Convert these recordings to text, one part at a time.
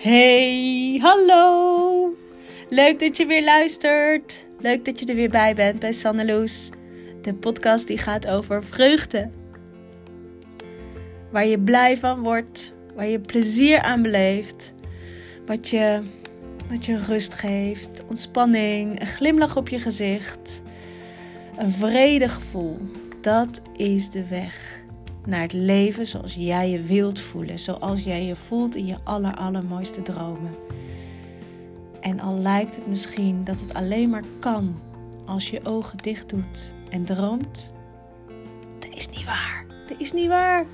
Hey, hallo! Leuk dat je weer luistert. Leuk dat je er weer bij bent bij Sanneloes. De podcast die gaat over vreugde. Waar je blij van wordt, waar je plezier aan beleeft. Wat je, wat je rust geeft, ontspanning, een glimlach op je gezicht. Een vredegevoel. Dat is de weg naar het leven zoals jij je wilt voelen. Zoals jij je voelt in je aller, allermooiste dromen. En al lijkt het misschien dat het alleen maar kan als je ogen dicht doet en droomt. Dat is niet waar. Dat is niet waar.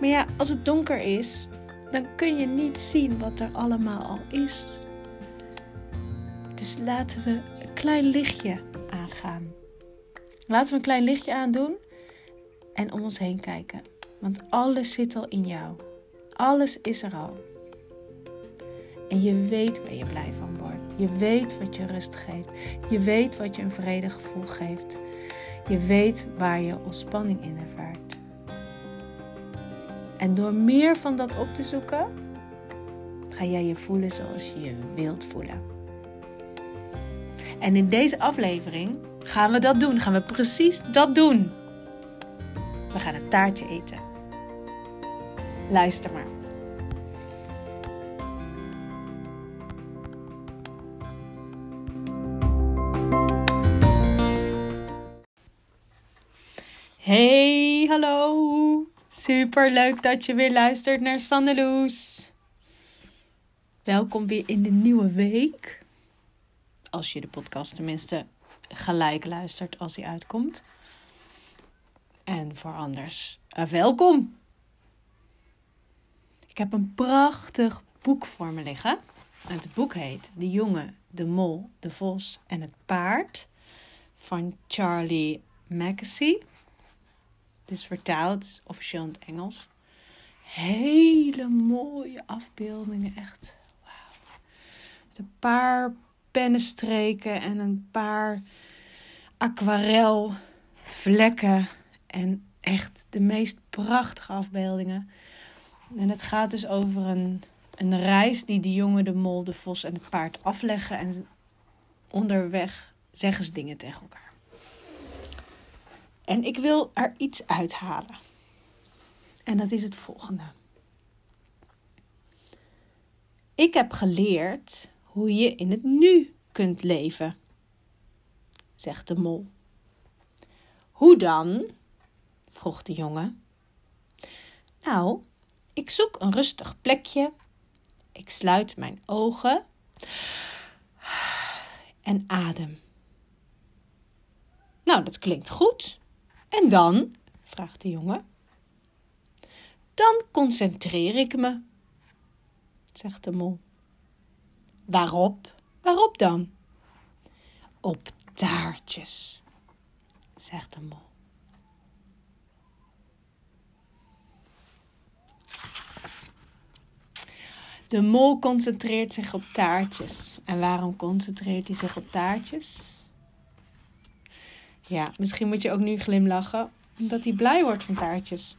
Maar ja, als het donker is, dan kun je niet zien wat er allemaal al is. Dus laten we een klein lichtje aangaan. Laten we een klein lichtje aandoen en om ons heen kijken. Want alles zit al in jou. Alles is er al. En je weet waar je blij van wordt. Je weet wat je rust geeft. Je weet wat je een vredig gevoel geeft. Je weet waar je ontspanning in ervaart. En door meer van dat op te zoeken, ga jij je voelen zoals je je wilt voelen. En in deze aflevering gaan we dat doen. Gaan we precies dat doen. We gaan een taartje eten. Luister maar. Hey, hallo. Super leuk dat je weer luistert naar Sandeloes. Welkom weer in de nieuwe week. Als je de podcast tenminste gelijk luistert als hij uitkomt. Voor anders, uh, welkom. Ik heb een prachtig boek voor me liggen. Het boek heet De jongen, de mol, de vos en het paard van Charlie Mackesy. Het is vertaald, officieel in het Engels. Hele mooie afbeeldingen, echt. Wauw. Een paar pennenstreken en een paar aquarelvlekken en echt de meest prachtige afbeeldingen. En het gaat dus over een, een reis die de jongen, de mol, de vos en het paard afleggen. En onderweg zeggen ze dingen tegen elkaar. En ik wil er iets uithalen. En dat is het volgende. Ik heb geleerd hoe je in het nu kunt leven, zegt de mol. Hoe dan? Vroeg de jongen. Nou, ik zoek een rustig plekje. Ik sluit mijn ogen en adem. Nou, dat klinkt goed. En dan? vraagt de jongen. Dan concentreer ik me, zegt de mol. Waarop? Waarop dan? Op taartjes, zegt de mol. De mol concentreert zich op taartjes. En waarom concentreert hij zich op taartjes? Ja, misschien moet je ook nu glimlachen, omdat hij blij wordt van taartjes.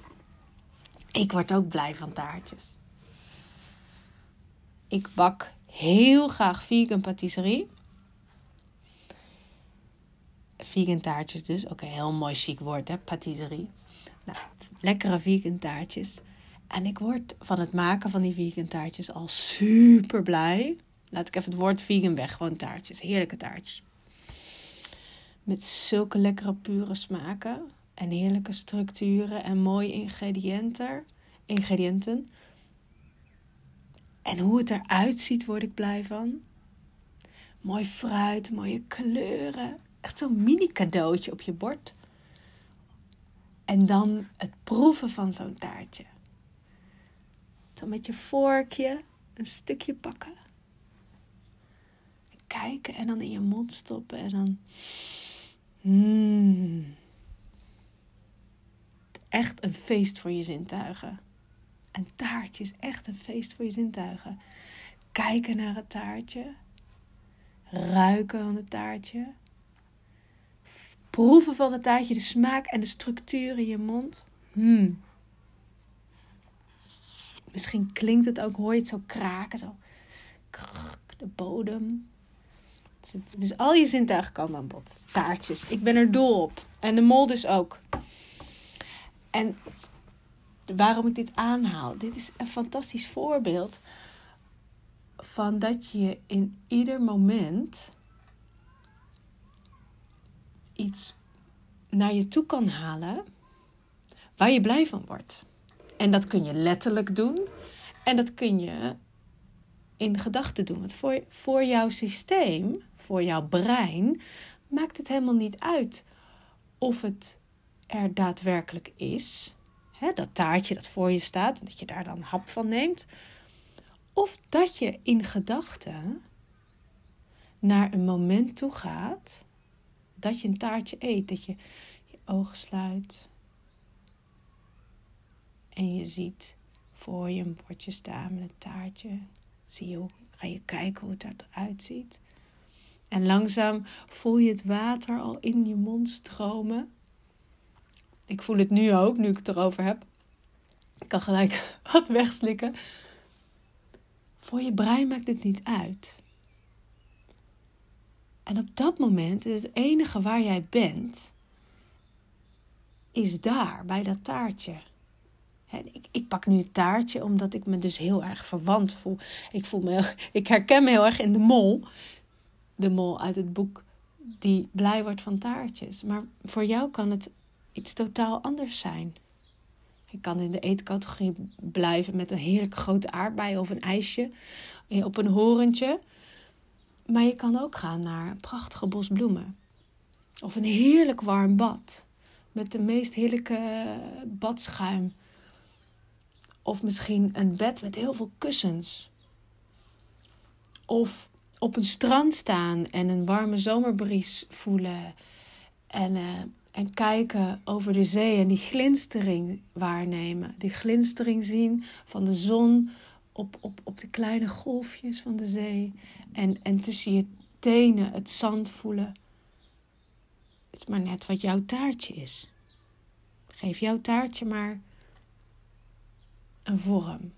Ik word ook blij van taartjes. Ik bak heel graag vegan patisserie. Vegan taartjes dus. Oké, heel mooi chic woord hè, patisserie. Nou, lekkere vegan taartjes. En ik word van het maken van die vegan taartjes al super blij. Laat ik even het woord vegan weg. Gewoon taartjes. Heerlijke taartjes. Met zulke lekkere pure smaken. En heerlijke structuren. En mooie ingrediënten. ingrediënten. En hoe het eruit ziet, word ik blij van. Mooi fruit, mooie kleuren. Echt zo'n mini cadeautje op je bord. En dan het proeven van zo'n taartje. Dan met je vorkje een stukje pakken. kijken en dan in je mond stoppen en dan. Mm. Echt een feest voor je zintuigen. Een taartje is echt een feest voor je zintuigen. Kijken naar het taartje. Ruiken van het taartje. Proeven van het taartje, de smaak en de structuur in je mond. Hmm. Misschien klinkt het ook, hoor je het zo kraken, zo de bodem. Dus al je zintuigen komen aan bod. Taartjes, ik ben er dol op. En de mol dus ook. En waarom ik dit aanhaal, dit is een fantastisch voorbeeld van dat je in ieder moment iets naar je toe kan halen waar je blij van wordt. En dat kun je letterlijk doen en dat kun je in gedachten doen. Want voor, voor jouw systeem, voor jouw brein, maakt het helemaal niet uit of het er daadwerkelijk is. Hè, dat taartje dat voor je staat en dat je daar dan hap van neemt. Of dat je in gedachten naar een moment toe gaat dat je een taartje eet. Dat je je ogen sluit. En je ziet voor je een bordje staan met een taartje. Zie je, ga je kijken hoe het eruit ziet. En langzaam voel je het water al in je mond stromen. Ik voel het nu ook, nu ik het erover heb. Ik kan gelijk wat wegslikken. Voor je brein maakt het niet uit. En op dat moment is het enige waar jij bent, is daar, bij dat taartje. Ik, ik, pak nu het taartje omdat ik me dus heel erg verwant voel. Ik, voel me, ik herken me heel erg in de mol. De mol uit het boek die blij wordt van taartjes. Maar voor jou kan het iets totaal anders zijn. Je kan in de eetcategorie blijven met een heerlijke grote aardbei of een ijsje op een horentje. Maar je kan ook gaan naar een prachtige bos bloemen. Of een heerlijk warm bad. Met de meest heerlijke badschuim. Of misschien een bed met heel veel kussens. Of op een strand staan en een warme zomerbries voelen. En, uh, en kijken over de zee en die glinstering waarnemen. Die glinstering zien van de zon op, op, op de kleine golfjes van de zee. En, en tussen je tenen het zand voelen. Het is maar net wat jouw taartje is. Geef jouw taartje maar een vorm.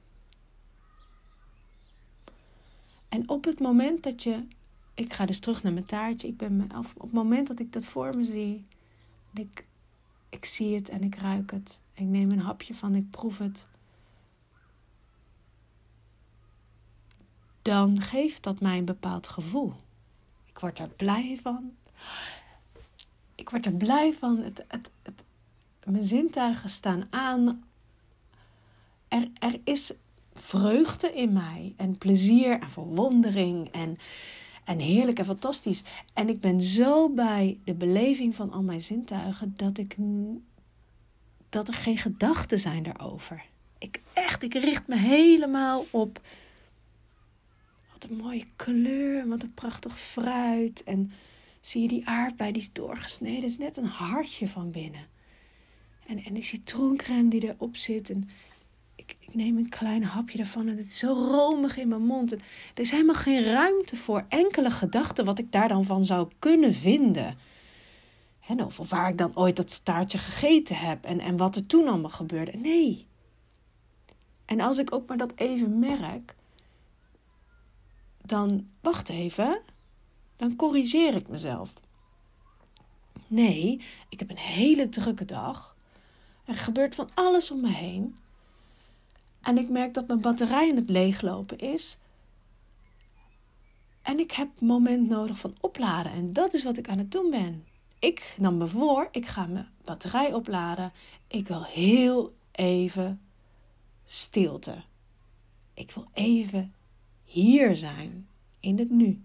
En op het moment dat je. Ik ga dus terug naar mijn taartje. Ik ben me, op het moment dat ik dat voor me zie. Ik, ik zie het en ik ruik het. Ik neem een hapje van, ik proef het. dan geeft dat mij een bepaald gevoel. Ik word er blij van. Ik word er blij van. Het, het, het, mijn zintuigen staan aan. Er, er is vreugde in mij en plezier en verwondering en, en heerlijk en fantastisch. En ik ben zo bij de beleving van al mijn zintuigen dat ik dat er geen gedachten zijn daarover. Ik echt, ik richt me helemaal op wat een mooie kleur, wat een prachtig fruit. En zie je die aardbei, die is doorgesneden. Het is net een hartje van binnen. En, en die citroencrème die erop zit. En ik, neem een klein hapje ervan en het is zo romig in mijn mond. En er is helemaal geen ruimte voor enkele gedachten wat ik daar dan van zou kunnen vinden. En of waar ik dan ooit dat staartje gegeten heb en, en wat er toen allemaal gebeurde. Nee. En als ik ook maar dat even merk, dan wacht even, dan corrigeer ik mezelf. Nee, ik heb een hele drukke dag. Er gebeurt van alles om me heen. En ik merk dat mijn batterij aan het leeglopen is. En ik heb moment nodig van opladen. En dat is wat ik aan het doen ben. Ik nam me voor, ik ga mijn batterij opladen. Ik wil heel even stilte. Ik wil even hier zijn, in het nu.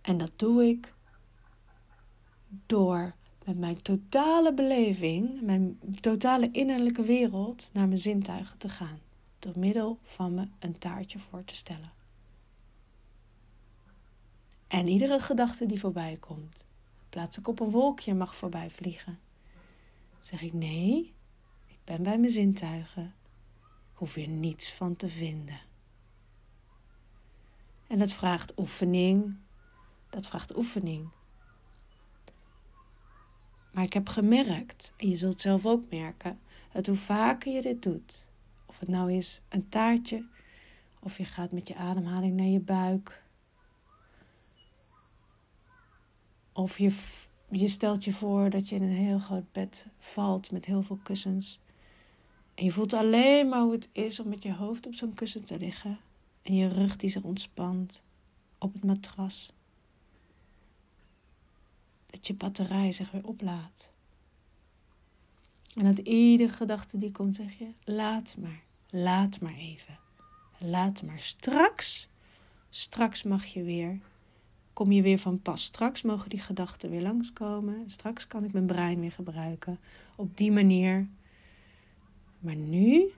En dat doe ik door met mijn totale beleving, mijn totale innerlijke wereld naar mijn zintuigen te gaan. Door middel van me een taartje voor te stellen. En iedere gedachte die voorbij komt, plaats ik op een wolkje mag voorbij vliegen. Zeg ik nee, ik ben bij mijn zintuigen hoef je niets van te vinden. En dat vraagt oefening. Dat vraagt oefening. Maar ik heb gemerkt, en je zult zelf ook merken, dat hoe vaker je dit doet, of het nou is een taartje, of je gaat met je ademhaling naar je buik, of je, je stelt je voor dat je in een heel groot bed valt met heel veel kussens. En je voelt alleen maar hoe het is om met je hoofd op zo'n kussen te liggen. En je rug die zich ontspant op het matras. Dat je batterij zich weer oplaadt. En dat iedere gedachte die komt, zeg je: laat maar, laat maar even. Laat maar. Straks, straks mag je weer. Kom je weer van pas. Straks mogen die gedachten weer langskomen. Straks kan ik mijn brein weer gebruiken. Op die manier. Maar nu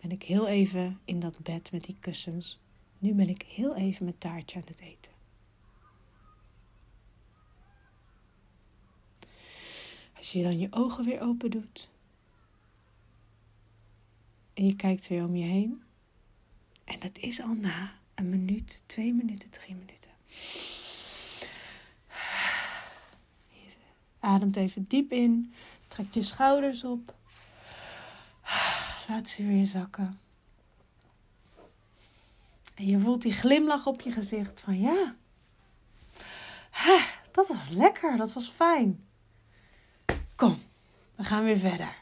ben ik heel even in dat bed met die kussens. Nu ben ik heel even mijn taartje aan het eten. Als je dan je ogen weer open doet. En je kijkt weer om je heen. En dat is al na een minuut, twee minuten, drie minuten. Ademt even diep in. Trek je schouders op. Laat ze weer zakken. En je voelt die glimlach op je gezicht van ja, dat was lekker, dat was fijn. Kom, we gaan weer verder.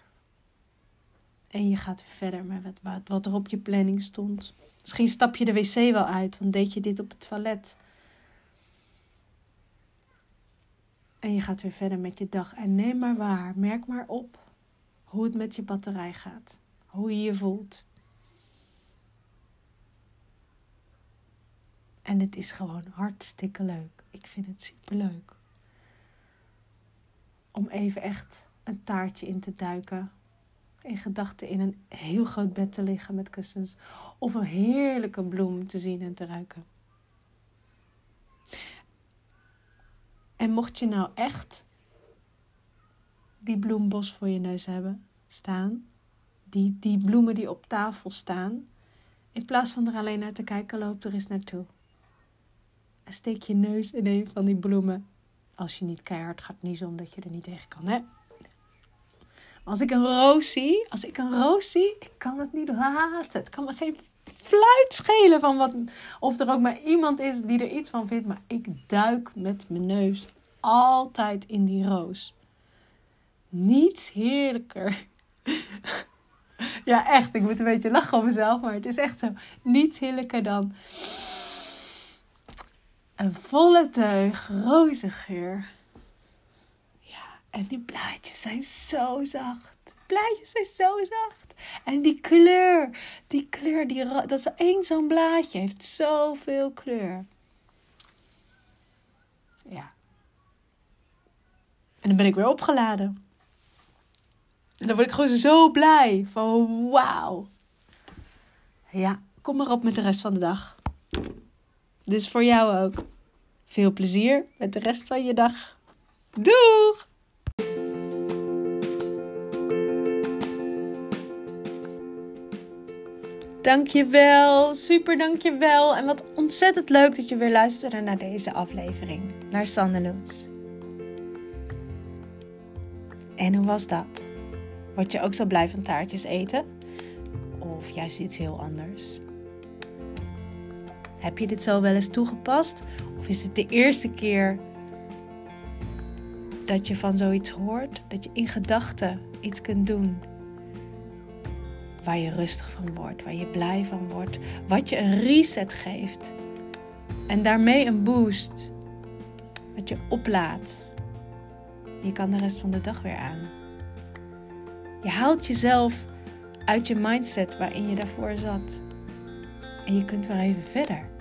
En je gaat weer verder met wat, wat er op je planning stond. Misschien stap je de wc wel uit, want deed je dit op het toilet. En je gaat weer verder met je dag. En neem maar waar, merk maar op hoe het met je batterij gaat. Hoe je je voelt. En het is gewoon hartstikke leuk. Ik vind het super leuk. Om even echt een taartje in te duiken. In gedachten in een heel groot bed te liggen met kussens. Of een heerlijke bloem te zien en te ruiken. En mocht je nou echt die bloembos voor je neus hebben staan, die, die bloemen die op tafel staan, in plaats van er alleen naar te kijken, loop er eens naartoe. En steek je neus in een van die bloemen. Als je niet keihard gaat niezen omdat je er niet tegen kan, hè? Als ik een roos zie, als ik een roos zie, ik kan het niet laten. Het kan me geen fluit schelen van wat, of er ook maar iemand is die er iets van vindt. Maar ik duik met mijn neus altijd in die roos. Niets heerlijker. ja, echt. Ik moet een beetje lachen om mezelf, maar het is echt zo. Niets heerlijker dan een volle teug rozengeur. Ja, en die blaadjes zijn zo zacht. De blaadjes zijn zo zacht. En die kleur, die kleur, die, dat is één zo'n blaadje, heeft zoveel kleur. Ja. En dan ben ik weer opgeladen. En dan word ik gewoon zo blij. Van wauw. Ja, kom maar op met de rest van de dag. Dus voor jou ook. Veel plezier met de rest van je dag. Doeg! Dankjewel, super dankjewel. En wat ontzettend leuk dat je weer luisterde naar deze aflevering. Naar Sandeloos. En hoe was dat? Word je ook zo blij van taartjes eten? Of juist iets heel anders? Heb je dit zo wel eens toegepast? Of is het de eerste keer dat je van zoiets hoort? Dat je in gedachten iets kunt doen waar je rustig van wordt, waar je blij van wordt, wat je een reset geeft en daarmee een boost, wat je oplaadt. Je kan de rest van de dag weer aan. Je haalt jezelf uit je mindset waarin je daarvoor zat. En je kunt weer even verder.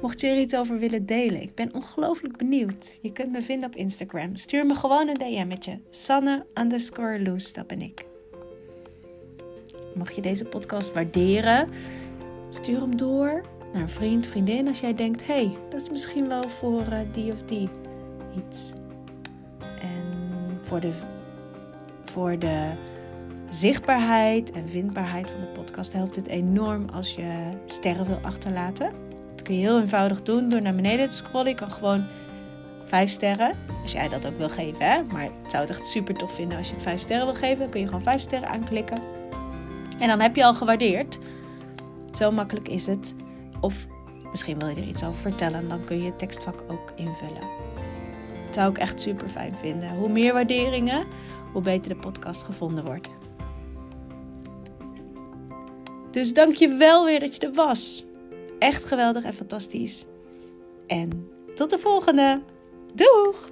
Mocht je er iets over willen delen, ik ben ongelooflijk benieuwd. Je kunt me vinden op Instagram. Stuur me gewoon een DM'tje. Sanne underscore Loes, dat ben ik. Mocht je deze podcast waarderen, stuur hem door naar een vriend, vriendin. Als jij denkt, hey, dat is misschien wel voor uh, die of die iets. En voor de, voor de zichtbaarheid en vindbaarheid van de podcast helpt het enorm als je sterren wil achterlaten. Dat kun je heel eenvoudig doen door naar beneden te scrollen. Je kan gewoon vijf sterren. Als jij dat ook wil geven, hè. Maar ik zou het echt super tof vinden als je het vijf sterren wil geven. Dan kun je gewoon vijf sterren aanklikken. En dan heb je al gewaardeerd. Zo makkelijk is het. Of misschien wil je er iets over vertellen. Dan kun je het tekstvak ook invullen. Dat zou ik echt super fijn vinden. Hoe meer waarderingen, hoe beter de podcast gevonden wordt. Dus dank je wel weer dat je er was. Echt geweldig en fantastisch. En tot de volgende. Doeg!